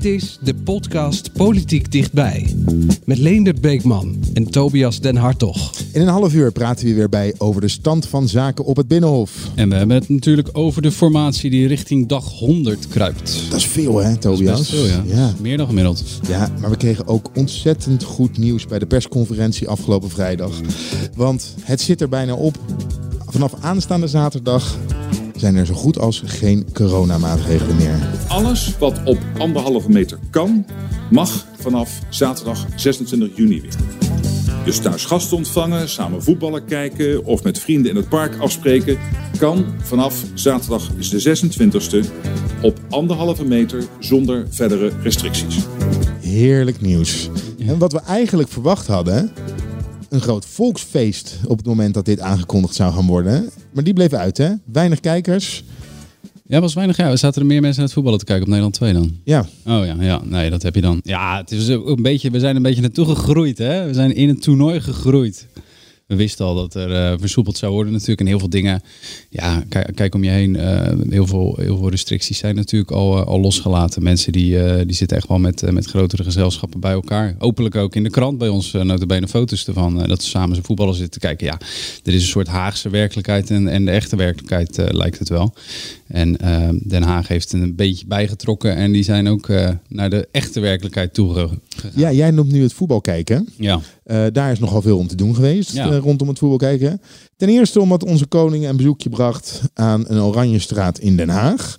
Dit is de podcast Politiek Dichtbij. Met Leendert Beekman en Tobias Den Hartog. In een half uur praten we weer bij over de stand van zaken op het Binnenhof. En we hebben het natuurlijk over de formatie die richting dag 100 kruipt. Dat is veel hè, Tobias? Dat is veel, ja. ja. Meer dan gemiddeld. Ja, maar we kregen ook ontzettend goed nieuws bij de persconferentie afgelopen vrijdag. Want het zit er bijna op. Vanaf aanstaande zaterdag zijn er zo goed als geen coronamaatregelen meer. Alles wat op anderhalve meter kan, mag vanaf zaterdag 26 juni weer. Dus thuis gasten ontvangen, samen voetballen kijken of met vrienden in het park afspreken kan vanaf zaterdag de 26e op anderhalve meter zonder verdere restricties. Heerlijk nieuws. En wat we eigenlijk verwacht hadden, een groot volksfeest op het moment dat dit aangekondigd zou gaan worden. Maar die bleef uit, hè? Weinig kijkers. Ja, was weinig. Ja, we zaten er meer mensen naar het voetballen te kijken op Nederland 2 dan. Ja. Oh ja, ja. Nee, dat heb je dan. Ja, het is een beetje, we zijn een beetje naartoe gegroeid, hè? We zijn in het toernooi gegroeid we wisten al dat er uh, versoepeld zou worden natuurlijk. En heel veel dingen, ja, kijk, om je heen. Uh, heel, veel, heel veel restricties zijn natuurlijk al, uh, al losgelaten. Mensen die, die zitten echt wel met, met grotere gezelschappen bij elkaar. Openlijk ook in de krant bij ons uh, notabene foto's ervan. dat ze samen zijn voetballen zitten te kijken. Ja, er is een soort Haagse werkelijkheid en, en de echte werkelijkheid lijkt het wel. En Den Haag heeft een beetje bijgetrokken. En die zijn ook naar de echte werkelijkheid toegegaan. Ja, jij noemt nu het voetbal kijken. Ja. daar is nogal veel om te doen geweest. Ja rondom het voetbal kijken. Ten eerste omdat onze koning een bezoekje bracht aan een oranje straat in Den Haag.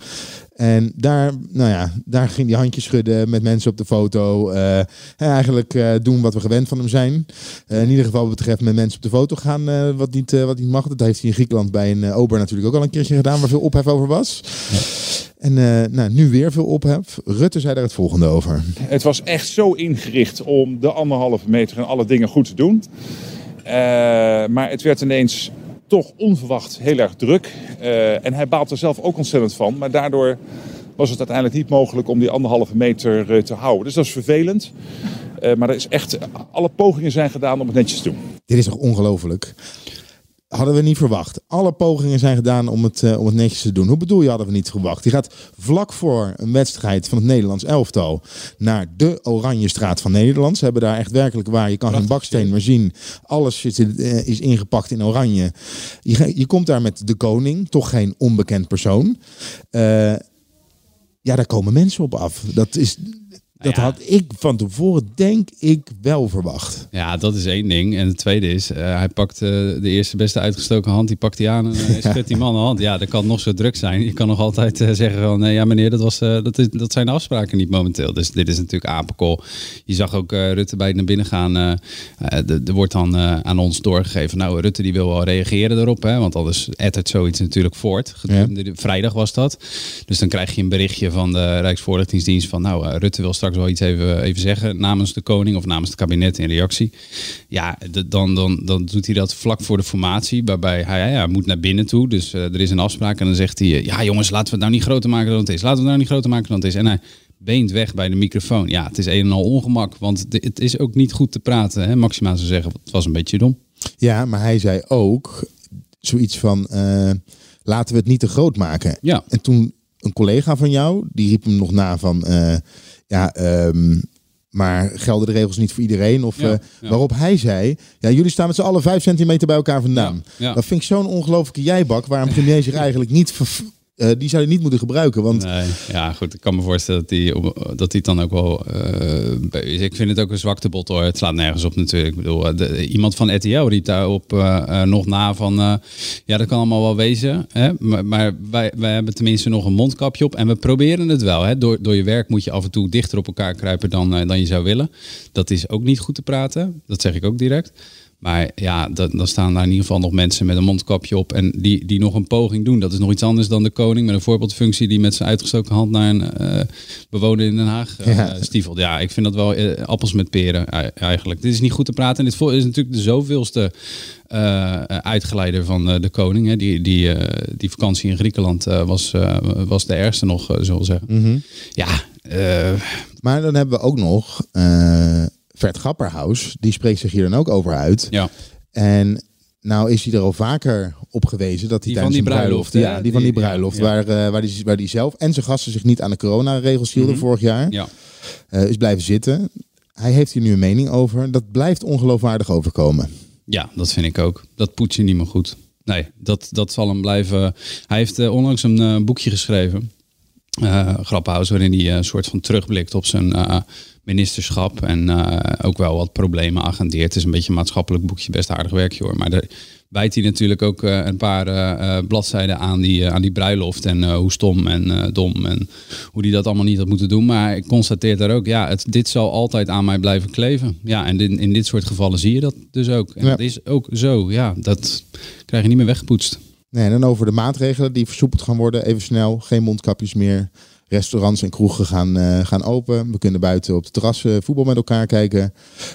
En daar, nou ja, daar ging hij handjes schudden met mensen op de foto. Uh, eigenlijk uh, doen wat we gewend van hem zijn. Uh, in ieder geval wat betreft met mensen op de foto gaan, wat, niet, wat niet mag. Dat heeft hij in Griekenland bij een Ober natuurlijk ook al een keertje gedaan, waar veel ophef over was. Ja. En nou, nu weer veel ophef. Rutte zei daar het volgende over. Het was echt zo ingericht om de anderhalve meter en alle dingen goed te doen. Uh, maar het werd ineens toch onverwacht heel erg druk. Uh, en hij baalt er zelf ook ontzettend van. Maar daardoor was het uiteindelijk niet mogelijk om die anderhalve meter uh, te houden. Dus dat is vervelend. maar er is echt, alle pogingen zijn gedaan om het netjes te doen. Dit is toch ongelooflijk? Hadden we niet verwacht. Alle pogingen zijn gedaan om het, uh, om het netjes te doen. Hoe bedoel je hadden we niet verwacht? Die gaat vlak voor een wedstrijd van het Nederlands elftal naar de Oranje Straat van Nederland. Ze hebben daar echt werkelijk waar. Je kan een baksteen maar zien. Alles is, uh, is ingepakt in oranje. Je, je komt daar met de koning, toch geen onbekend persoon. Uh, ja, daar komen mensen op af. Dat is, dat had ik van tevoren, denk ik, wel verwacht. Ja, dat is één ding. En het tweede is, uh, hij pakt uh, de eerste beste uitgestoken hand, die pakt hij aan en uh, schudt die man de hand. Ja, dat kan nog zo druk zijn. Je kan nog altijd zeggen van, nee, ja meneer, dat, was, dat, is, dat zijn de afspraken niet momenteel. Dus dit is natuurlijk apenkool. Je zag ook Rutte bij naar binnen gaan. er wordt dan aan ons doorgegeven, nou, Rutte die wil wel reageren erop, hè, want anders ettert zoiets natuurlijk voort. Ja. Vrijdag was dat. Dus dan krijg je een berichtje van de Rijksvoorlichtingsdienst van, nou, Rutte wil straks straks wel iets even, even zeggen namens de koning of namens het kabinet in reactie. Ja, dan, dan, dan doet hij dat vlak voor de formatie, waarbij hij ja, moet naar binnen toe. Dus uh, er is een afspraak en dan zegt hij, uh, ja jongens, laten we het nou niet groter maken dan het is. Laten we het nou niet groter maken dan het is. En hij beent weg bij de microfoon. Ja, het is een en al ongemak, want het is ook niet goed te praten. Hè? Maxima zou zeggen, het was een beetje dom. Ja, maar hij zei ook zoiets van, uh, laten we het niet te groot maken. Ja. En toen een collega van jou, die riep hem nog na van... Uh, ja, um, maar gelden de regels niet voor iedereen? Of, ja, uh, ja. Waarop hij zei, ja, jullie staan met z'n allen vijf centimeter bij elkaar vandaan. Ja, dat vind ik zo'n ongelofelijke jijbak, waar een premier zich eigenlijk niet uh, die zou je niet moeten gebruiken. Want... Nee, ja, goed. Ik kan me voorstellen dat hij dat die dan ook wel. Uh, ik vind het ook een zwaktebot hoor. Het slaat nergens op natuurlijk. Ik bedoel, de, iemand van RTL riep daarop uh, nog na van. ja, dat kan allemaal wel wezen. Hè? Maar, maar, wij, wij hebben tenminste nog een mondkapje op. En we proberen het wel. Hè? Door, door je werk moet je af en toe dichter op elkaar kruipen dan, dan je zou willen. Dat is ook niet goed te praten. Dat zeg ik ook direct. Maar ja, dan, dan staan daar in ieder geval nog mensen met een mondkapje op en die, die nog een poging doen. Dat is nog iets anders dan de koning met een voorbeeldfunctie die met zijn uitgestoken hand naar een eh, bewoner in Den Haag eh, Ja. stiefelt. Ja, ik vind dat wel eh, appels met peren eigenlijk. Dit is niet goed te praten. En dit is natuurlijk de zoveelste uitgeleider van de koning. Hè. Die, die, die vakantie in Griekenland was, was de ergste nog, zullen we zeggen. Mhm. Ja, Maar dan hebben we ook nog Vert Grapperhaus. Die spreekt zich hier dan ook over uit. ja. En nou is hij er al vaker op gewezen dat hij Die tijdens van die bruiloft, ja, die van die ja, bruiloft, ja. waar, eh, waar, die, waar die zelf en zijn gasten zich niet aan de coronaregels hielden Mhm. vorig jaar, ja. eh, is blijven zitten. Hij heeft hier nu een mening over. Dat blijft ongeloofwaardig overkomen. Ja, dat vind ik ook. Dat poets je niet meer goed. Nee, dat, dat zal hem blijven. Hij heeft eh, onlangs een boekje geschreven. Eh Grappenhuis, waarin hij eh, een soort van terugblikt op zijn eh, ministerschap. En eh, ook wel wat problemen agendeert. Het is een beetje een maatschappelijk boekje, best aardig werkje hoor. Maar daar wijt hij natuurlijk ook eh, een paar eh, eh, bladzijden aan die, eh, aan die bruiloft. En eh, hoe stom en eh, dom en hoe hij dat allemaal niet had moeten doen. Maar ik constateer daar ook, ja, het, dit zal altijd aan mij blijven kleven. Ja, en in, in dit soort gevallen zie je dat dus ook. En Ja. dat is ook zo, ja, dat krijg je niet meer weggepoetst. Nee, en dan over de maatregelen die versoepeld gaan worden. Even snel, geen mondkapjes meer. Restaurants en kroegen gaan, eh, gaan open. We kunnen buiten op de terrassen voetbal met elkaar kijken.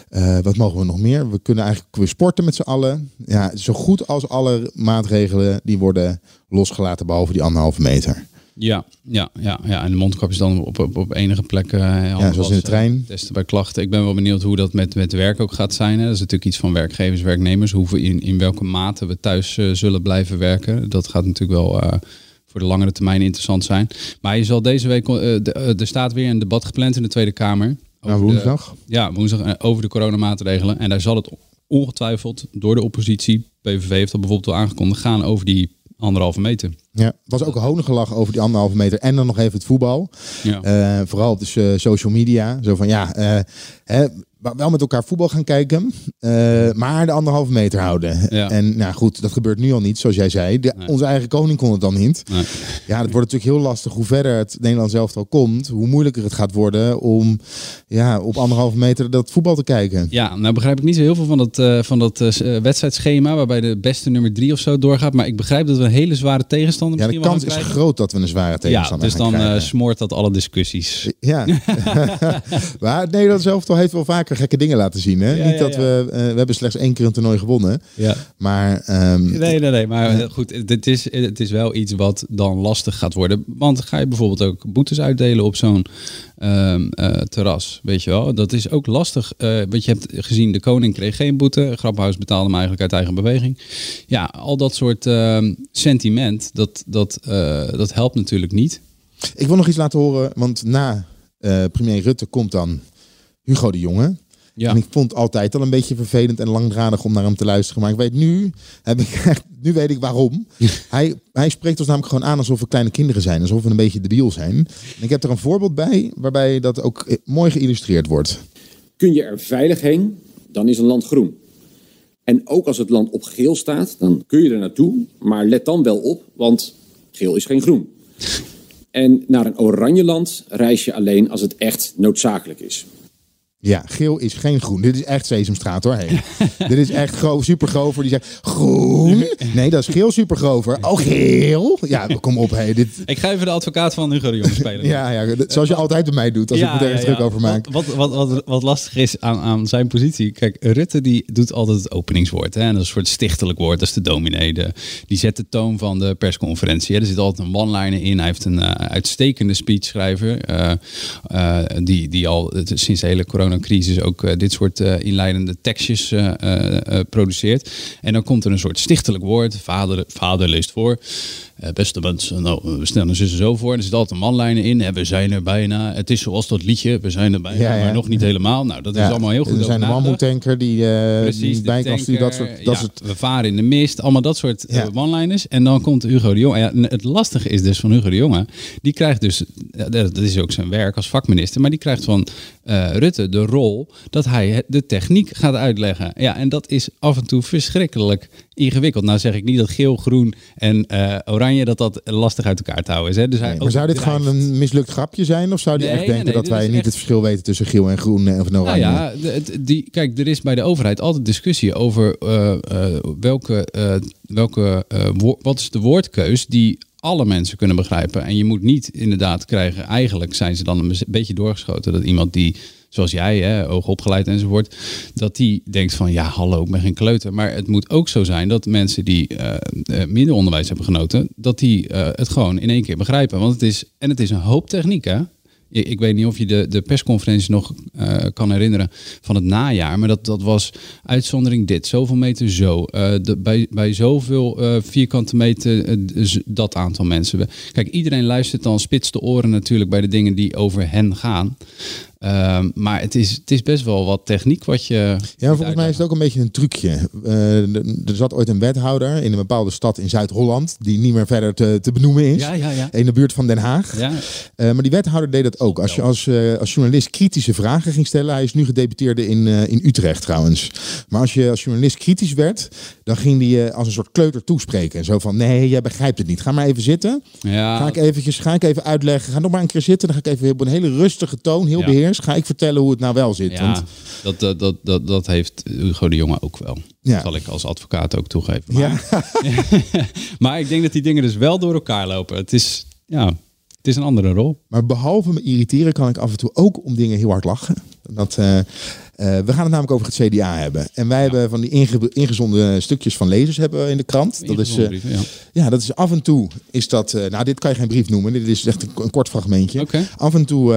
Eh, wat mogen we nog meer? We kunnen eigenlijk weer sporten met z'n allen. Ja, zo goed als alle maatregelen die worden losgelaten, behalve die anderhalve meter. Ja, ja, ja, ja. en de mondkapjes dan op, op, op enige plekken. eh, handen zoals in de wassen, trein. Testen bij klachten. Ik ben wel benieuwd hoe dat met, met werk ook gaat zijn. Hè. Dat is natuurlijk iets van werkgevers, werknemers. Hoe we in, in welke mate we thuis eh, zullen blijven werken. Dat gaat natuurlijk wel eh, voor de langere termijn interessant zijn. Maar je zal deze week, eh, de- eh, er staat weer een debat gepland in de Tweede Kamer. Nou, de- woensdag. ja, woensdag eh, over de coronamaatregelen. En daar zal het ongetwijfeld door de oppositie, PVV heeft dat bijvoorbeeld al aangekondigd, gaan over die anderhalve meter. Ja, was ook honengelach over die anderhalve meter. En dan nog even het voetbal. Ja. Eh, vooral op de social media. Zo van ja, eh, hè, wel met elkaar voetbal gaan kijken. eh, maar de anderhalve meter houden. Ja. En nou goed, dat gebeurt nu al niet, zoals jij zei. De, Nee. Onze eigen koning kon het dan niet. Nee. Ja, het wordt natuurlijk heel lastig. Hoe verder het Nederlands elftal komt, hoe moeilijker het gaat worden om ja, op anderhalve meter dat voetbal te kijken. Ja, nou begrijp ik niet zo heel veel van dat, eh, van dat eh, wedstrijdschema waarbij de beste nummer drie of zo doorgaat. Maar ik begrijp dat we een hele zware tegenstander Ja, de kans is groot dat we een zware Ja, tegenstander dus gaan dan eh, krijgen. smoort dat alle discussies. Ja, maar het Nederlands elftal heeft wel vaker gekke dingen laten zien. Hè? Ja, Niet ja, dat we, eh, we hebben slechts één keer een toernooi gewonnen. Ja. Maar ehm, Nee, nee, nee. Maar eh, goed, het is, het is wel iets wat dan lastig gaat worden. Want ga je bijvoorbeeld ook boetes uitdelen op zo'n ehm, eh, terras, weet je wel. Dat is ook lastig. want je hebt gezien, de koning kreeg geen boete. Grappenhuis betaalde hem eigenlijk uit eigen beweging. Ja, al dat soort ehm, sentiment, dat, dat, dat helpt natuurlijk niet. ik wil nog iets laten horen. Want na premier Rutte komt dan Hugo de Jonge. Ja. En ik vond het altijd al een beetje vervelend en langdradig om naar hem te luisteren. Maar ik weet nu, heb ik echt, nu weet ik waarom. hij, hij spreekt ons namelijk gewoon aan alsof we kleine kinderen zijn. Alsof we een beetje debiel zijn. En ik heb er een voorbeeld bij waarbij dat ook eh, mooi geïllustreerd wordt. Kun je er veilig heen, dan is een land groen. En ook als het land op geel staat, dan kun je er naartoe. Maar let dan wel op, want geel is geen groen. En naar een oranje land reis je alleen als het echt noodzakelijk is. Ja, geel is geen groen. Dit is echt Sesamstraat hoor. Hey. Dit is echt gro supergrover. Die zegt groen. Nee, dat is geel supergrover. Oh, geel. Ja, kom op. Hey. Dit, Ik ga even de advocaat van Hugo de Jong spelen. ja, ja, dat- zoals je altijd bij mij doet als ik me ergens druk over maak. Wat, wat, wat, wat, wat lastig is aan, aan zijn positie. Kijk, Rutte die doet altijd het openingswoord. Hè? En dat is een soort stichtelijk woord. Dat is de dominee. De, die zet de toon van de persconferentie. Hè? Er zit altijd een one-liner in. Hij heeft een eh, uitstekende speechschrijver. eh, eh, die, die al eh, sinds de hele coronacrisis ook eh, dit soort eh, inleidende tekstjes eh, produceert. En dan komt er een soort stichtelijk woord. Vader, vader leest voor. Eh, beste mensen, nou, we stellen ze zo voor. Er zit altijd een one-liner in. En we zijn er bijna. Het is zoals dat liedje. We zijn er bijna, Ja, ja. maar nog niet helemaal. Nou, dat is allemaal heel goed Er zijn een nagedacht. mammoetanker die, eh Precies, die de. Dat soort, dat soort We varen in de mist, allemaal dat soort eh, Ja. one-liners. En dan komt Hugo de Jonge. En het lastige is dus van Hugo de Jonge. Die krijgt dus, dat is ook zijn werk als vakminister. Maar die krijgt van eh, Rutte de rol dat hij de techniek gaat uitleggen. Ja, en dat is af en toe verschrikkelijk ingewikkeld. Nou zeg ik niet dat geel, groen en eh, oranje Oranje, dat dat lastig uit elkaar te houden is. Hè? Dus hij Nee, maar zou dit gewoon een mislukt grapje zijn? Of zou die Nee, echt denken nee, dat wij niet echt- het verschil weten tussen geel en groen of een Nou oranje? ja, de- het- die, kijk, er is bij de overheid altijd discussie over eh, eh, welke, eh, welke wat is de woordkeus die alle mensen kunnen begrijpen. En je moet niet inderdaad krijgen, eigenlijk zijn ze dan een beetje doorgeschoten dat iemand die, zoals jij, hè, hoogopgeleid enzovoort, dat die denkt van ja, hallo, ik ben geen kleuter. Maar het moet ook zo zijn dat mensen die eh, minder onderwijs hebben genoten, dat die eh, het gewoon in één keer begrijpen. Want het is, en het is een hoop techniek, hè? Ik, ik weet niet of je de, de persconferentie nog eh, kan herinneren van het najaar. Maar dat, dat was uitzondering dit, zoveel meter zo. eh, bij, bij zoveel eh, vierkante meter dat aantal mensen. Kijk, iedereen luistert dan spits de oren natuurlijk bij de dingen die over hen gaan. Ehm, maar het is, het is best wel wat techniek wat je... Ja, volgens mij is het ook een beetje een trucje. Eh, er zat ooit een wethouder in een bepaalde stad in Zuid-Holland, die niet meer verder te, te benoemen is. Ja, ja, ja. In de buurt van Den Haag. Ja, Eh, maar die wethouder deed dat ook. Als je als, eh, als journalist kritische vragen ging stellen. Hij is nu gedeputeerde in, in Utrecht trouwens. Maar als je als journalist kritisch werd, dan ging hij als een soort kleuter toespreken. En zo van, nee, jij begrijpt het niet. Ga maar even zitten. ja, Ga ik, eventjes, ga ik even uitleggen. Ga nog maar een keer zitten. Dan ga ik even op een hele rustige toon, heel Ja. Ga ik vertellen hoe het nou wel zit. ja Want, dat, dat, dat, dat, dat heeft Hugo de Jonge ook wel. Ja. Dat zal ik als advocaat ook toegeven. Maar, ja. maar ik denk dat die dingen dus wel door elkaar lopen. Het is, ja, het is een andere rol. Maar behalve me irriteren kan ik af en toe ook om dingen heel hard lachen. Dat, eh, eh, we gaan het namelijk over het CDA hebben. En wij hebben van die inge ingezonden stukjes van lezers hebben in de krant. Dat is, eh, ja. ja, dat is af en toe is dat. nou, dit kan je geen brief noemen. Dit is echt een, een kort fragmentje. Af en toe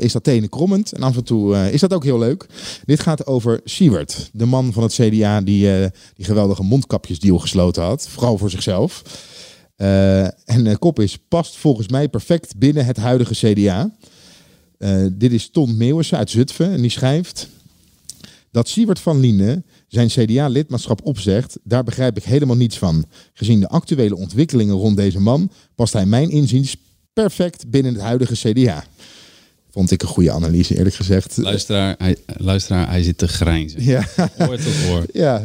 is dat tenen krommend. En af en toe is dat ook heel leuk. Dit gaat over Siewert, de man van het CDA die die geweldige mondkapjesdeal gesloten had. Vooral voor zichzelf. Eh, en de kop is, past volgens mij perfect binnen het huidige CDA. Eh, dit is Ton Meeuwissen uit Zutphen en die schrijft... Dat Siewert van Liene zijn CDA-lidmaatschap opzegt, daar begrijp ik helemaal niets van. Gezien de actuele ontwikkelingen rond deze man, past hij mijn inziens perfect binnen het huidige CDA. Vond ik een goede analyse, eerlijk gezegd. Luisteraar, hij, luisteraar, hij zit te grijnzen. Ja, Oor tot oor. ja.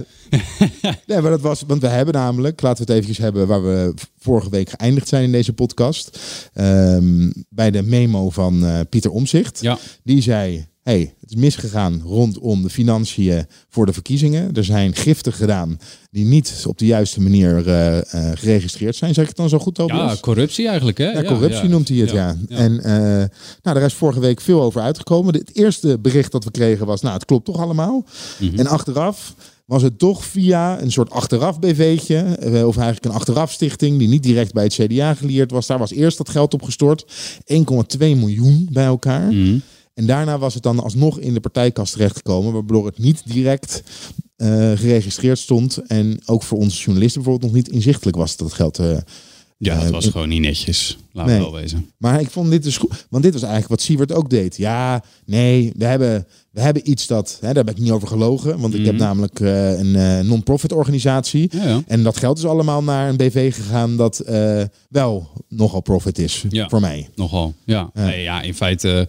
nee, maar dat was, want we hebben namelijk, laten we het eventjes hebben waar we vorige week geëindigd zijn in deze podcast. Ehm, bij de memo van eh, Pieter Omzicht. Ja, Die zei, hey, het is misgegaan rondom de financiën voor de verkiezingen. Er zijn giften gedaan die niet op de juiste manier eh, eh, geregistreerd zijn. Zeg ik het dan zo goed over? ja corruptie eigenlijk, hè? Ja, corruptie ja. noemt hij het, ja. ja. En eh, nou, daar is vorige week veel over uitgekomen. Het eerste bericht dat we kregen was, nou, het klopt toch allemaal. Mhm. En achteraf was het toch via een soort achteraf BV'tje, of eigenlijk een achteraf stichting die niet direct bij het CDA gelieerd was. Daar was eerst dat geld op gestort. 1,2 miljoen bij elkaar. Mhm. En daarna was het dan alsnog in de partijkast terechtgekomen, waardoor het niet direct eh, geregistreerd stond. En ook voor onze journalisten bijvoorbeeld nog niet inzichtelijk was dat het geld. eh, Ja, het Eh, was gewoon niet netjes. Laten nee. we wel wezen. maar ik vond dit dus goed. Want dit was eigenlijk wat Siewert ook deed. Ja, nee, we hebben, we hebben iets dat. Hè, daar heb ik niet over gelogen. Want ik heb Mhm. namelijk eh, een eh, non-profit organisatie. Ja, ja. En dat geld is allemaal naar een BV gegaan dat eh, wel nogal profit is Ja. voor mij. Nogal, ja. Ja. Nee, ja, in feite,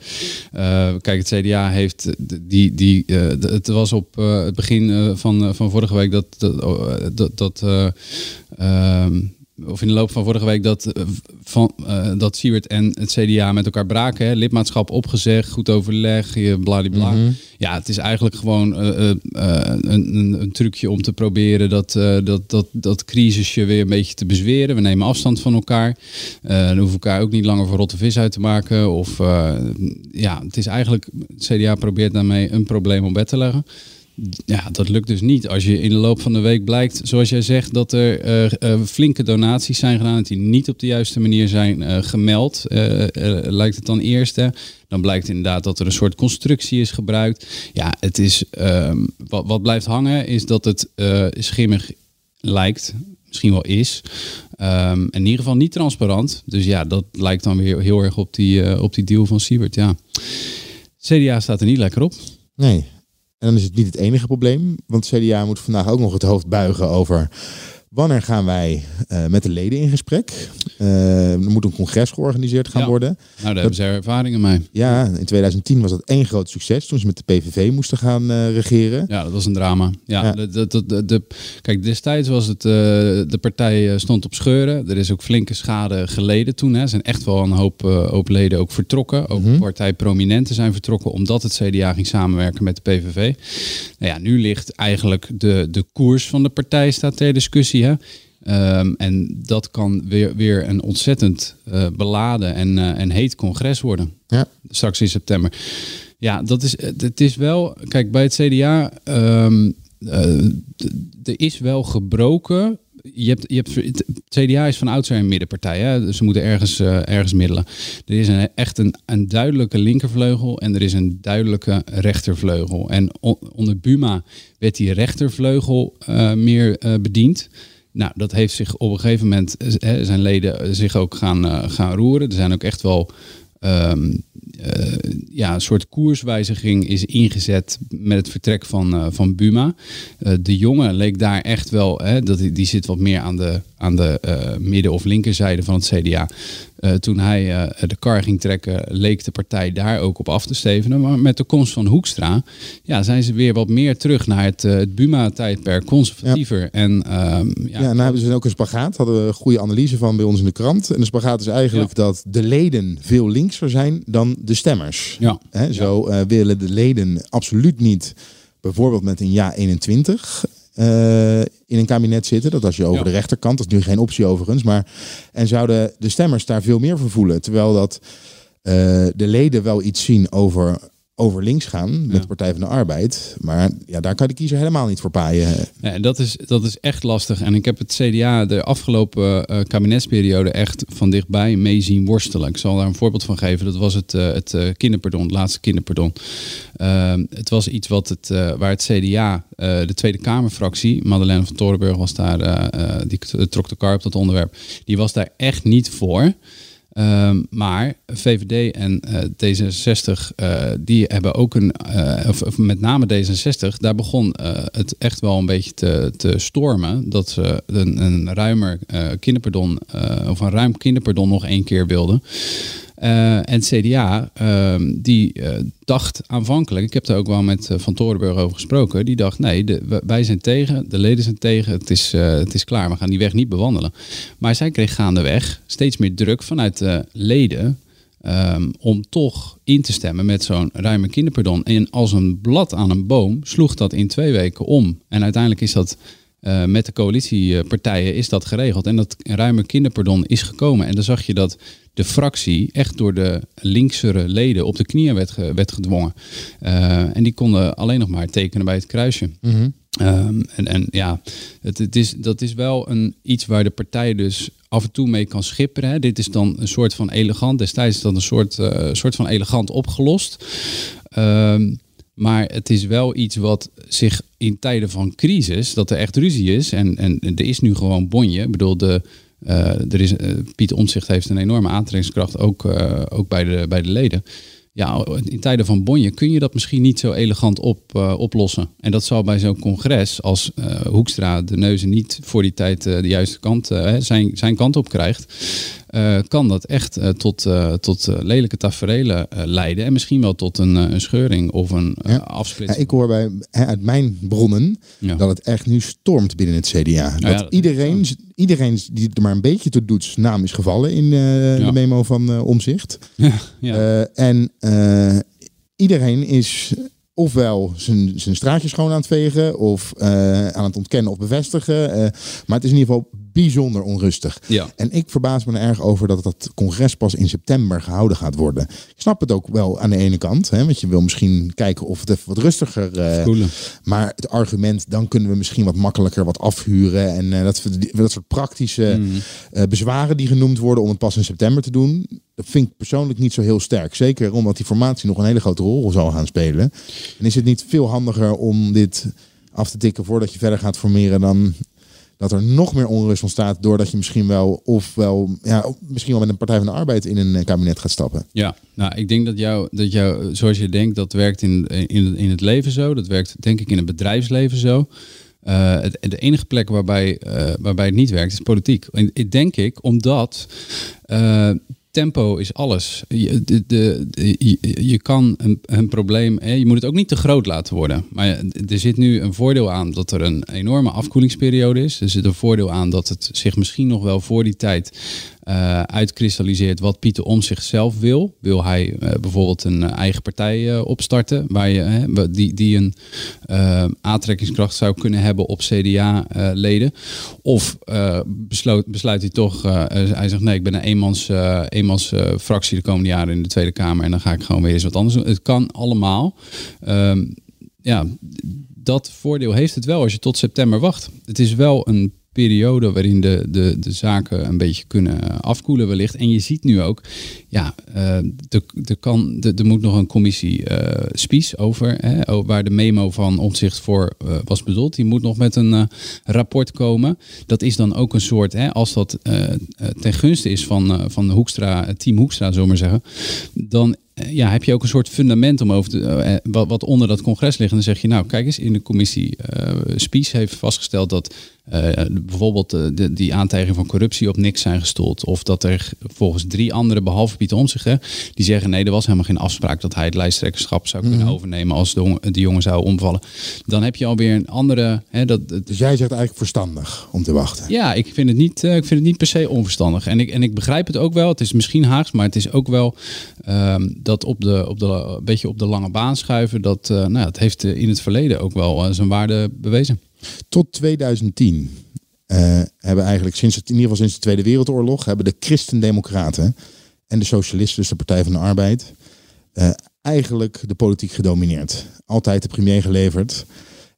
kijk, het CDA heeft, die, die, het was op het begin van, van vorige week dat, dat, oh, dat, eh, ehm, of in de loop van vorige week dat, eh, van, eh, dat Siewert en het CDA met elkaar braken. Hè? Lidmaatschap opgezegd, goed overleg, bladibla. Mhm. Ja, het is eigenlijk gewoon eh, een, een, een trucje om te proberen dat, dat, dat, dat crisisje weer een beetje te bezweren. We nemen afstand van elkaar. Dan hoeven we elkaar ook niet langer voor rotte vis uit te maken. Of ja, het is eigenlijk, het CDA probeert daarmee een probleem op bed te leggen. Ja, dat lukt dus niet. Als je in de loop van de week blijkt, zoals jij zegt, dat er eh, eh, flinke donaties zijn gedaan, die niet op de juiste manier zijn eh, gemeld, lijkt het dan eerst. Dan blijkt inderdaad dat er een soort constructie is gebruikt. Ja, het is, ehm, wat, wat blijft hangen is dat het schimmig lijkt, misschien wel is. Ehm, in ieder geval niet transparant. Dus ja, dat lijkt dan weer heel erg op die, op die deal van Siebert. Ja. CDA staat er niet lekker op. Nee. En dan is het niet het enige probleem. Want CDA moet vandaag ook nog het hoofd buigen over Wanneer gaan wij eh, met de leden in gesprek? Eh, er moet een congres georganiseerd gaan Ja. worden. Nou, daar hebben ze ervaringen mee. Ja, in 2010 was dat één groot succes toen ze met de PVV moesten gaan eh, regeren. Ja, dat was een drama. Ja, Ja. De, kijk, destijds was het, de partij stond op scheuren. Er is ook flinke schade geleden toen. Hè. Er zijn echt wel een hoop, hoop leden ook vertrokken. Ook Mhm. partijprominenten zijn vertrokken omdat het CDA ging samenwerken met de PVV. Nou ja, nu ligt eigenlijk de, de koers van de partij staat ter discussie. Ehm, en dat kan weer, weer een ontzettend eh, beladen en, eh, en heet congres worden. Ja. Straks in september. Ja, dat is, het is wel. Kijk, bij het CDA. ehm, eh, er is wel gebroken. Je hebt, je hebt, het CDA is van oudsher een middenpartij. Hè? Dus ze moeten ergens, eh, ergens middelen. Er is een, echt een, een duidelijke linkervleugel en er is een duidelijke rechtervleugel. En on- onder Buma werd die rechtervleugel eh, meer eh, bediend. Nou, dat heeft zich op een gegeven moment, zijn leden zich ook gaan, gaan roeren. Er zijn ook echt wel ehm, eh, ja, een soort koerswijziging is ingezet met het vertrek van, eh, van Buma. Eh, de jongen leek daar echt wel, hè, dat, die zit wat meer aan de, aan de eh, midden- of linkerzijde van het CDA. Eh, toen hij eh, de kar ging trekken, leek de partij daar ook op af te stevenen. Maar met de komst van Hoekstra ja, zijn ze weer wat meer terug naar het, het Buma-tijdperk, conservatiever. En, ehm, ja, daar hebben ze ook een spagaat. Hadden we een goede analyse van bij ons in de krant. En de spagaat is eigenlijk dat de leden veel linkser zijn dan de stemmers. Ja. Hè, zo willen de leden absoluut niet bijvoorbeeld met een ja 21 eh, in een kabinet zitten. Dat als je over Ja. de rechterkant, dat is nu geen optie overigens. Maar, en zouden de stemmers daar veel meer voor voelen. Terwijl dat eh, de leden wel iets zien over, over links gaan met de Partij van de Arbeid. Maar ja, daar kan de kiezer helemaal niet voor paaien. Ja, en dat is, dat is echt lastig. En ik heb het CDA de afgelopen eh, kabinetsperiode echt van dichtbij mee zien worstelen. Ik zal daar een voorbeeld van geven. Dat was het, eh, het eh, kinderpardon, het laatste kinderpardon. Ehm, het was iets wat het, waar het CDA, de Tweede Kamerfractie, Madeleine van Torenburg was daar, die trok de kar op dat onderwerp. Die was daar echt niet voor. Ehm, maar VVD en eh, D66, eh, die hebben ook een, eh, of, met name D66, daar begon het echt wel een beetje te, te stormen. Dat ze een, een ruimer kinderpardon, of een ruim kinderpardon nog één keer wilden. Eh, en het CDA, ehm, die eh, dacht aanvankelijk, ik heb daar ook wel met eh, Van Torenburg over gesproken, die dacht nee, de, wij zijn tegen, de leden zijn tegen, het is, het is klaar, we gaan die weg niet bewandelen. Maar zij kreeg gaandeweg steeds meer druk vanuit de leden ehm, om toch in te stemmen met zo'n ruime kinderpardon. En als een blad aan een boom sloeg dat in twee weken om. En uiteindelijk is dat eh, met de coalitiepartijen is dat geregeld. En dat ruime kinderpardon is gekomen. En dan zag je dat de fractie echt door de linksere leden op de knieën werd, ge- werd gedwongen. Eh, en die konden alleen nog maar tekenen bij het kruisje. Ehm, en, en ja, het, het is, dat is wel een, iets waar de partij dus af en toe mee kan schipperen. Hè. Dit is dan een soort van elegant. Destijds is dat een soort, eh, soort van elegant opgelost. Ehm, maar het is wel iets wat zich in tijden van crisis, dat er echt ruzie is. En, en er is nu gewoon bonje. Ik bedoel, de, eh, er is, eh, Pieter Omtzigt heeft een enorme aantrekkingskracht, ook, eh, ook bij, de, bij de leden. Ja, in tijden van bonje kun je dat misschien niet zo elegant op, oplossen. En dat zal bij zo'n congres, als Hoekstra de neuzen niet voor die tijd de juiste kant, zijn, zijn kant op krijgt, eh, kan dat echt eh, tot, eh, tot lelijke taferelen eh, leiden. En misschien wel tot een, een scheuring of een Ja. afsplitsing. Ja, ik hoor bij, hè, uit mijn bronnen Ja. dat het echt nu stormt binnen het CDA. dat dat iedereen, iedereen die er maar een beetje toe doet, zijn naam is gevallen in de memo van Omzicht. Ja, ja. En iedereen is ofwel zijn, zijn straatje schoon aan het vegen, of eh, aan het ontkennen of bevestigen. eh, maar het is in ieder geval bijzonder onrustig. Ja. En ik verbaas me er erg over dat dat congres pas in september gehouden gaat worden. Ik snap het ook wel aan de ene kant, hè, want je wil misschien kijken of het even wat rustiger Voelen. maar het argument, dan kunnen we misschien wat makkelijker wat afhuren. En dat, dat soort praktische Mm. bezwaren die genoemd worden om het pas in september te doen. Vind ik persoonlijk niet zo heel sterk. Zeker omdat die formatie nog een hele grote rol zal gaan spelen. En is het niet veel handiger om dit af te tikken voordat je verder gaat formeren dan dat er nog meer onrust ontstaat doordat je misschien wel of wel ja, misschien wel met een Partij van de Arbeid in een eh, kabinet gaat stappen. Ja, nou, ik denk dat jou, dat jou, zoals je denkt, dat werkt in, in, in het leven zo. Dat werkt denk ik in het bedrijfsleven zo. Het, de enige plek waarbij, uh, waarbij het niet werkt is politiek. En denk ik, omdat tempo is alles. Je, de, je, kan een, een probleem, hè, je moet het ook niet te groot laten worden. Maar er zit nu een voordeel aan dat er een enorme afkoelingsperiode is. Er zit een voordeel aan dat het zich misschien nog wel voor die tijd uh, uitkristalliseert wat Pieter om zichzelf wil. Wil hij uh, bijvoorbeeld een uh, eigen partij opstarten, waar je, die, die een aantrekkingskracht zou kunnen hebben op CDA-leden? of besloot, besluit hij toch, hij zegt nee, ik ben een eenmans, eenmans fractie de komende jaren in de Tweede Kamer en dan ga ik gewoon weer eens wat anders doen. Het kan allemaal. Ehm, ja, dat voordeel heeft het wel als je tot september wacht. Het is wel een periode waarin de, de, de zaken een beetje kunnen afkoelen wellicht. En je ziet nu ook, ja, uh, er, kan, er moet nog een commissie uh, Spies over, hè, waar de memo van omzicht voor was bedoeld. Die moet nog met een rapport komen. Dat is dan ook een soort, hè, als dat ten gunste is van, van Hoekstra, team Hoekstra, zomaar zeggen, dan ja, heb je ook een soort fundament om over te, wat, wat, onder dat congres ligt. En dan zeg je, nou, kijk eens, in de commissie uh, Spies heeft vastgesteld dat bijvoorbeeld uh, de, die aantijging van corruptie op niks zijn gestoeld. Of dat er volgens drie anderen, behalve Pieter Omtzigt, die zeggen nee, er was helemaal geen afspraak dat hij het lijsttrekkerschap zou kunnen Mhm. overnemen als de, de jongen zou omvallen. Dan heb je alweer een andere... Hè, dat, Dus jij zegt eigenlijk verstandig om te wachten. ja, ik vind het niet, uh, ik vind het niet per se onverstandig. En ik, en ik begrijp het ook wel. Het is misschien Haags, maar het is ook wel um, dat op de, op de, een beetje op de lange baan schuiven. Dat uh, nou, het heeft in het verleden ook wel zijn waarde bewezen. Tot 2010 hebben eigenlijk sinds in ieder geval sinds de Tweede Wereldoorlog hebben de Christendemocraten en de Socialisten, dus de Partij van de Arbeid, eigenlijk de politiek gedomineerd. Altijd de premier geleverd.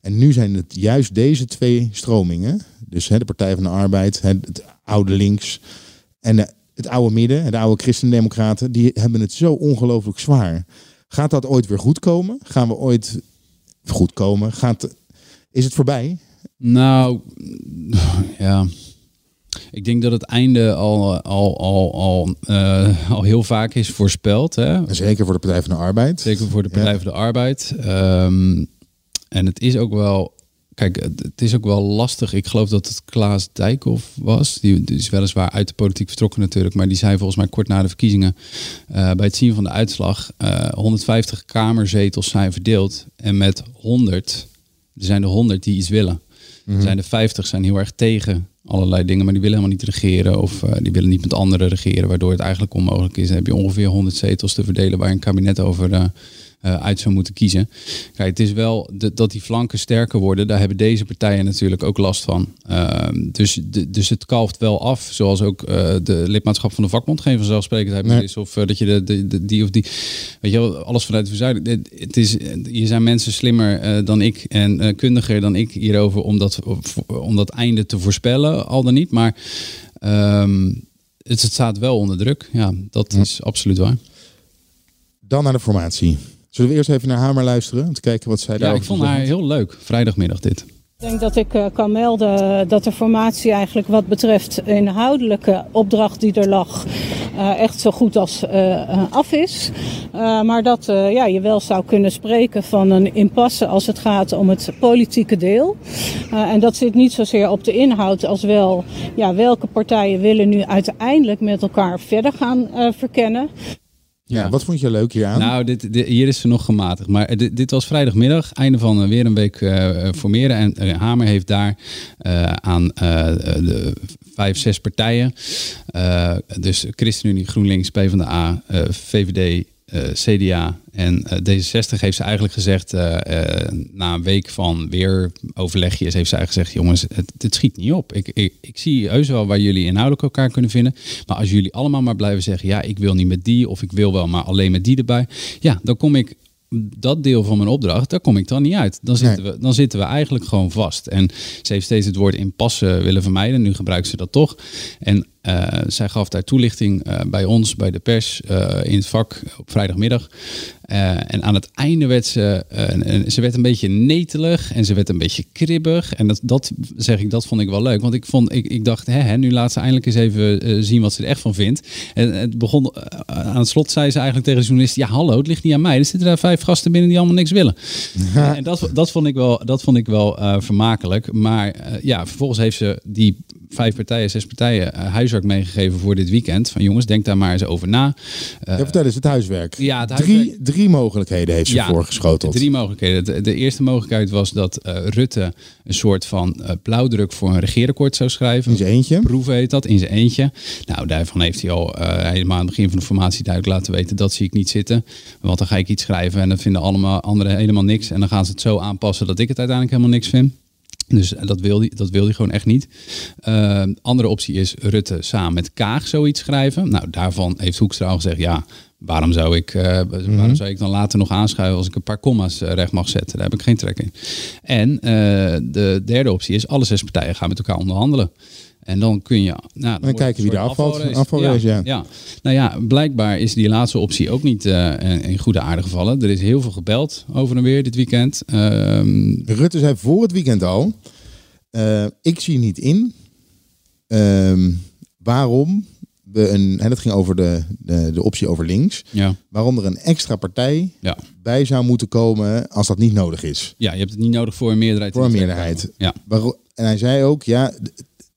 En nu zijn het juist deze twee stromingen, dus hè, de Partij van de Arbeid, het, oude links en het oude midden, de oude christendemocraten, die hebben het zo ongelooflijk zwaar. Gaat dat ooit weer goed komen? Gaan we ooit goed komen? Gaat, is het voorbij? Nou, ja. Ik denk dat het einde al, al, al, al, uh, al heel vaak is voorspeld. Hè? Zeker voor de Partij van de Arbeid. Zeker voor de Partij ja. van de Arbeid. Um, en het is ook wel Kijk, het is ook wel lastig. Ik geloof dat het Klaas Dijkhoff was. Die, die, is weliswaar uit de politiek vertrokken natuurlijk. Maar die zei volgens mij kort na de verkiezingen... Uh, bij het zien van de uitslag... Uh, 150 kamerzetels zijn verdeeld. En met 100... Er zijn er 100 die iets willen. Er zijn er 50 zijn heel erg tegen allerlei dingen. Maar die willen helemaal niet regeren. Of uh, die willen niet met anderen regeren. Waardoor het eigenlijk onmogelijk is. Dan heb je ongeveer 100 zetels te verdelen... waar een kabinet over... Uh, uit zou moeten kiezen. Kijk, het is wel de, dat die flanken sterker worden. Daar hebben deze partijen natuurlijk ook last van. Uh, dus, de, dus het kalft wel af. Zoals ook uh, de lidmaatschap van de vakbond geen vanzelfsprekendheid nee. is. Of uh, dat je de, de, de, die of die... Weet je wel, alles vanuit de verzuiding. Het is, hier zijn mensen slimmer dan ik en kundiger dan ik hierover... om dat, om dat einde te voorspellen, al dan niet. Maar um, het, het, staat wel onder druk. Ja, dat ja. is absoluut waar. Dan naar de formatie. Zullen we eerst even naar Hamer luisteren? Om te kijken wat zij ja, daar ik vond haar heel leuk. Vrijdagmiddag dit. Ik denk dat ik uh, kan melden dat de formatie eigenlijk wat betreft inhoudelijke opdracht die er lag uh, echt zo goed als uh, af is. maar dat ja, je wel zou kunnen spreken van een impasse als het gaat om het politieke deel. en dat zit niet zozeer op de inhoud als wel ja, welke partijen willen nu uiteindelijk met elkaar verder gaan verkennen. Ja, wat vond je leuk hier aan? Nou, dit, dit, hier is ze nog gematigd. Maar dit, dit was vrijdagmiddag, einde van uh, weer een week uh, formeren. En uh, Hamer heeft daar aan de vijf, zes partijen, dus ChristenUnie, GroenLinks, PvdA, VVD, CDA en uh, D66 heeft ze eigenlijk gezegd, uh, na een week van weer overlegjes, heeft ze eigenlijk gezegd, jongens, het, het schiet niet op. Ik, ik, ik zie heus wel waar jullie inhoudelijk elkaar kunnen vinden. Maar als jullie allemaal maar blijven zeggen, ja, ik wil niet met die of ik wil wel, maar alleen met die erbij. Ja, dan kom ik dat deel van mijn opdracht, daar kom ik dan niet uit. Dan zitten, nee. we, dan zitten we eigenlijk gewoon vast. En ze heeft steeds het woord impasse willen vermijden. Nu gebruikt ze dat toch. En eh, zij gaf daar toelichting eh, bij ons, bij de pers, eh, in het vak op vrijdagmiddag. En aan het einde werd ze, ze werd een beetje netelig en ze werd een beetje kribbig. En dat, dat zeg ik, dat vond ik wel leuk. Want ik, vond, ik, ik dacht, hè, hè, nu laat ze eindelijk eens even zien wat ze er echt van vindt. En het begon, aan het slot zei ze eigenlijk tegen de journalist, ja hallo, het ligt niet aan mij. Er zitten daar vijf gasten binnen die allemaal niks willen. en dat, dat vond ik wel, dat vond ik wel vermakelijk. Maar ja, vervolgens heeft ze die vijf partijen, zes partijen eh, huiswerk meegegeven voor dit weekend. Van jongens, denk daar maar eens over na. Eh, Ja, vertel eens, het huiswerk. ja, het drie, huiswerk- drie mogelijkheden heeft ze ja, voorgeschoteld. Drie mogelijkheden. De, de eerste mogelijkheid was dat eh, Rutte een soort van eh, blauwdruk voor een regeerakkoord zou schrijven. In zijn eentje. Proeven heet dat, in zijn eentje. Nou, daarvan heeft hij al eh, helemaal aan het begin van de formatie duidelijk laten weten, dat zie ik niet zitten. Want dan ga ik iets schrijven en dan vinden allemaal anderen helemaal niks. En dan gaan ze het zo aanpassen dat ik het uiteindelijk helemaal niks vind. Dus dat wil hij, dat wil hij gewoon echt niet. Eh, andere optie is Rutte samen met Kaag zoiets schrijven. Nou, daarvan heeft Hoekstra al gezegd, ja, waarom zou ik, eh, waarom zou ik dan later nog aanschuiven als ik een paar comma's eh, recht mag zetten? Daar heb ik geen trek in. En de derde optie is, alle zes partijen gaan met elkaar onderhandelen. En dan kun je... Nou, dan kijken het wie er afvalt. afvalrace. Afvalrace, ja. ja. Nou ja, blijkbaar is die laatste optie ook niet eh, in goede aarde gevallen. Er is heel veel gebeld over en weer dit weekend. Ehm, Rutte zei voor het weekend al, eh, ik zie niet in ehm, waarom we een, en dat ging over de, de, de optie over links, ja. waarom er een extra partij Ja. bij zou moeten komen als dat niet nodig is. ja, je hebt het niet nodig voor een meerderheid. Voor een meerderheid. Ja. Waarom- en hij zei ook, ja,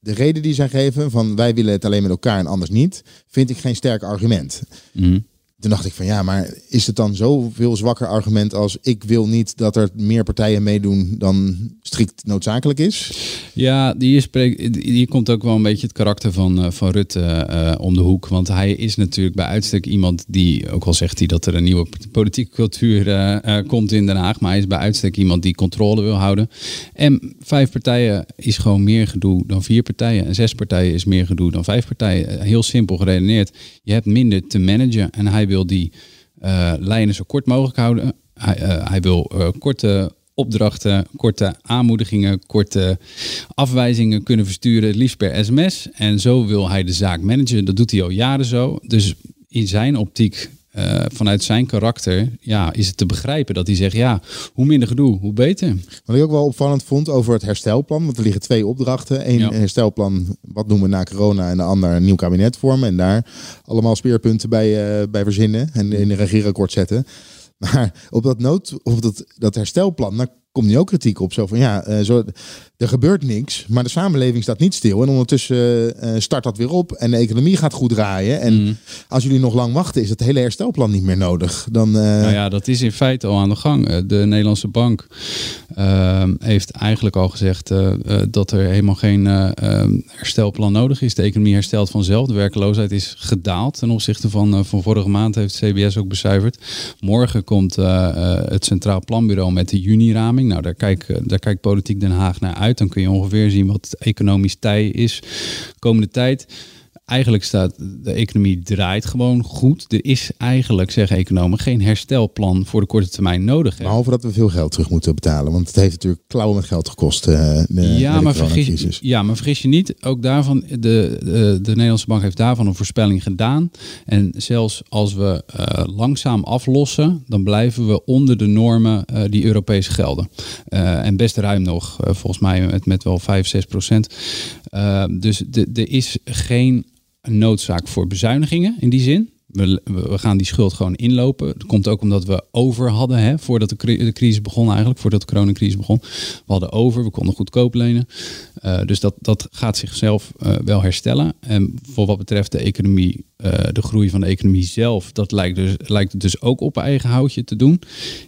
de, de reden die zij geven van wij willen het alleen met elkaar en anders niet, vind ik geen sterk argument. Mhm. Toen dacht ik van ja, maar is het dan zoveel zwakker argument als ik wil niet dat er meer partijen meedoen dan strikt noodzakelijk is? Ja, die spreekt, hier komt ook wel een beetje het karakter van, eh, van Rutte eh, om de hoek. Want hij is natuurlijk bij uitstek iemand die, ook al zegt hij dat er een nieuwe politieke cultuur eh, komt in Den Haag, maar hij is bij uitstek iemand die controle wil houden. En vijf partijen is gewoon meer gedoe dan vier partijen. En zes partijen is meer gedoe dan vijf partijen. Heel simpel geredeneerd. Je hebt minder te managen en hij wil die eh, lijnen zo kort mogelijk houden. Hij, eh, hij wil eh, korte opdrachten, korte aanmoedigingen, korte afwijzingen kunnen versturen, liefst per sms. En zo wil hij de zaak managen. Dat doet hij al jaren zo. Dus in zijn optiek, eh, vanuit zijn karakter, ja, is het te begrijpen dat hij zegt, ja, hoe minder gedoe, hoe beter. Wat ik ook wel opvallend vond over het herstelplan, want er liggen twee opdrachten. Eén Ja. herstelplan, wat doen we na corona, en de ander een nieuw kabinet vormen. En daar allemaal speerpunten bij, eh, bij verzinnen en in een regeerakkoord zetten. Maar op dat, nood, op dat, dat herstelplan, daar komt nu ook kritiek op. Zo van ja, eh, zo, er gebeurt niks, maar de samenleving staat niet stil. En ondertussen eh, start dat weer op en de economie gaat goed draaien. En Mhm. als jullie nog lang wachten, is het hele herstelplan niet meer nodig. Dan, eh, Nou ja, dat is in feite al aan de gang. Eh, De Nederlandse bank ehm, heeft eigenlijk al gezegd eh, eh, dat er helemaal geen eh, ehm, herstelplan nodig is. De economie herstelt vanzelf. De werkloosheid is gedaald ten opzichte van, eh, van vorige maand, heeft CBS ook becijferd. Morgen komt eh, eh, het Centraal Planbureau met de juni-raming. Nou, daar kijkt daar kijkt Politiek Den Haag naar uit. Dan kun je ongeveer zien wat economisch tij is komende tijd. Eigenlijk staat de economie draait gewoon goed. Er is eigenlijk, zeggen economen, geen herstelplan voor de korte termijn nodig. hè. Behalve dat we veel geld terug moeten betalen. Want het heeft natuurlijk klauwen met geld gekost. eh, de, ja, de maar vergis, coronacrisis. ja, maar vergis je niet. Ook daarvan, de, de, de Nederlandse bank heeft daarvan een voorspelling gedaan. En zelfs als we eh, langzaam aflossen, dan blijven we onder de normen eh, die Europees gelden. Eh, en best ruim nog, eh, volgens mij met, met wel 5, 6 procent. Eh, dus de- er is geen noodzaak voor bezuinigingen in die zin. We, we gaan die schuld gewoon inlopen. Dat komt ook omdat we over hadden, hè, voordat de, de crisis begon eigenlijk, voordat de coronacrisis begon. We hadden over, we konden goedkoop lenen. Eh, dus dat, dat gaat zichzelf eh, wel herstellen. En voor wat betreft de economie, eh, de groei van de economie zelf, dat lijkt, dus, lijkt het dus ook op eigen houtje te doen.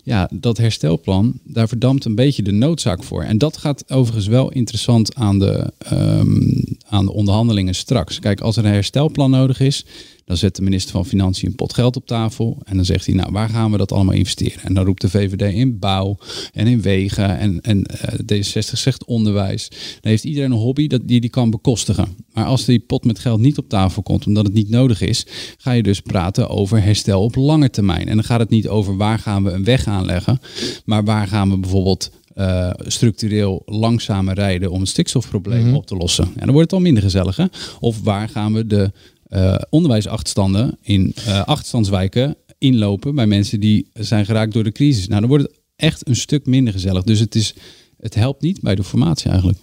Ja, dat herstelplan, daar verdampt een beetje de noodzaak voor. En dat gaat overigens wel interessant aan de, ehm, aan de onderhandelingen straks. Kijk, als er een herstelplan nodig is, dan zet de minister van Financiën een pot geld op tafel. En dan zegt hij, nou, waar gaan we dat allemaal investeren? En dan roept de VVD in bouw en in wegen. En, en eh, D66 zegt onderwijs. Dan heeft iedereen een hobby dat die die kan bekostigen. Maar als die pot met geld niet op tafel komt, omdat het niet nodig is, ga je dus praten over herstel op lange termijn. En dan gaat het niet over waar gaan we een weg aanleggen, maar waar gaan we bijvoorbeeld eh, structureel langzamer rijden om het stikstofprobleem Mhm. op te lossen? Ja, dan wordt het al minder gezellig. Hè? Of waar gaan we de eh onderwijsachterstanden in eh achterstandswijken inlopen bij mensen die zijn geraakt door de crisis? Nou, dan wordt het echt een stuk minder gezellig. Dus het, is, het helpt niet bij de formatie eigenlijk.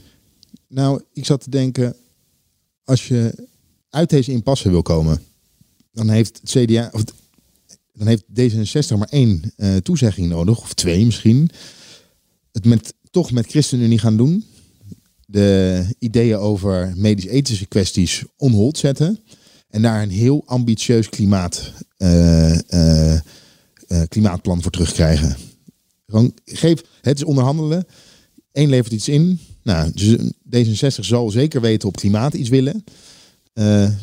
Nou, ik zat te denken, als je uit deze impasse wil komen, dan heeft het CDA, of dan heeft D66 maar één eh, toezegging nodig, of twee misschien. Het met, toch met ChristenUnie gaan doen. De ideeën over medisch-ethische kwesties on hold zetten. En daar een heel ambitieus klimaat, eh, eh, eh, klimaatplan voor terugkrijgen. Geef, het is onderhandelen. Eén levert iets in. Nou, dus D66 zal zeker weten op klimaat iets willen.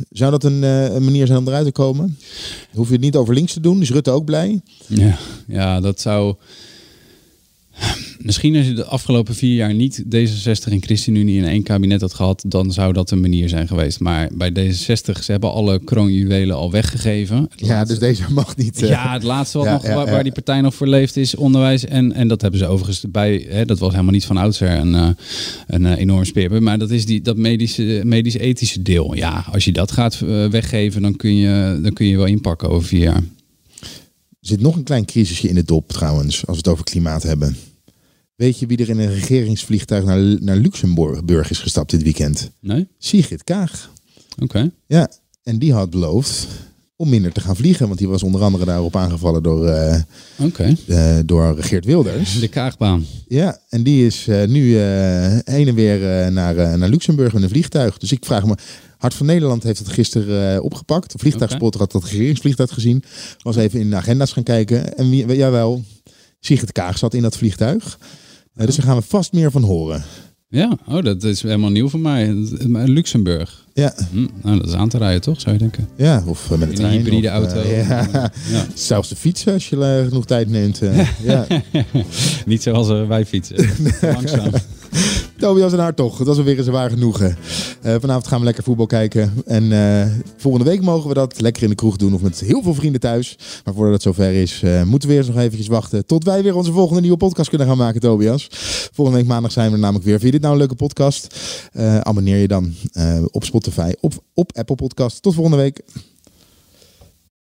Zou dat een, een manier zijn om eruit te komen? Hoef je het niet over links te doen. Is Rutte ook blij? Ja, ja, dat zou. Misschien als je de afgelopen vier jaar niet D66 en ChristenUnie in één kabinet had gehad, dan zou dat een manier zijn geweest. Maar bij D66, ze hebben alle kroonjuwelen al weggegeven. Het Ja, laatste- dus deze mag niet. eh, Ja, het laatste wat Ja, nog, ja, waar, die partij nog voor leeft is onderwijs. En, en dat hebben ze overigens bij, hè, dat was helemaal niet van oudsher een, eh, een eh, enorm speerpunt. Maar dat is die, dat medische, medisch-ethische deel. Ja, als je dat gaat eh, weggeven, dan kun, je, dan kun je wel inpakken over vier jaar. Er zit nog een klein crisisje in de dop trouwens, als we het over klimaat hebben. Weet je wie er in een regeringsvliegtuig naar, naar Luxemburg is gestapt dit weekend? Nee? Sigrid Kaag. Oké. Ja, en die had beloofd om minder te gaan vliegen. Want die was onder andere daarop aangevallen door, Oké. eh, door Geert Wilders. De Kaagbaan. Ja, en die is eh, nu heen en weer naar, naar Luxemburg met een vliegtuig. Dus ik vraag me, Hart van Nederland heeft het gisteren opgepakt. De vliegtuigspotter had dat regeringsvliegtuig gezien. Was even in de agenda's gaan kijken. En wie, jawel, Sigrid Kaag zat in dat vliegtuig. Eh, dus daar gaan we vast meer van horen. Ja, oh, dat is helemaal nieuw voor mij. Luxemburg. Ja, Hm, nou, dat is aan te rijden, toch, zou je denken? ja of eh, met een hybride of, eh, auto. ja. Ja. Zelfs de fietsen als je genoeg tijd neemt. ja. Niet zoals wij fietsen. Langzaam. Tobias en Hartog, het was alweer eens een waar genoegen. Eh, vanavond gaan we lekker voetbal kijken. En eh, volgende week mogen we dat lekker in de kroeg doen of met heel veel vrienden thuis. Maar voordat het zover is, eh, moeten we eerst nog eventjes wachten tot wij weer onze volgende nieuwe podcast kunnen gaan maken, Tobias. Volgende week maandag zijn we namelijk weer. Vind je dit nou een leuke podcast? Abonneer je dan op Spotify, op, op Apple Podcast. Tot volgende week.